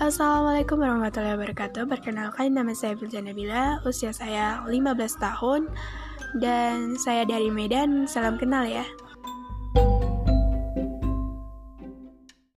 Assalamualaikum warahmatullahi wabarakatuh. Perkenalkan nama saya Filja Nabila, usia saya 15 tahun dan saya dari Medan. Salam kenal ya.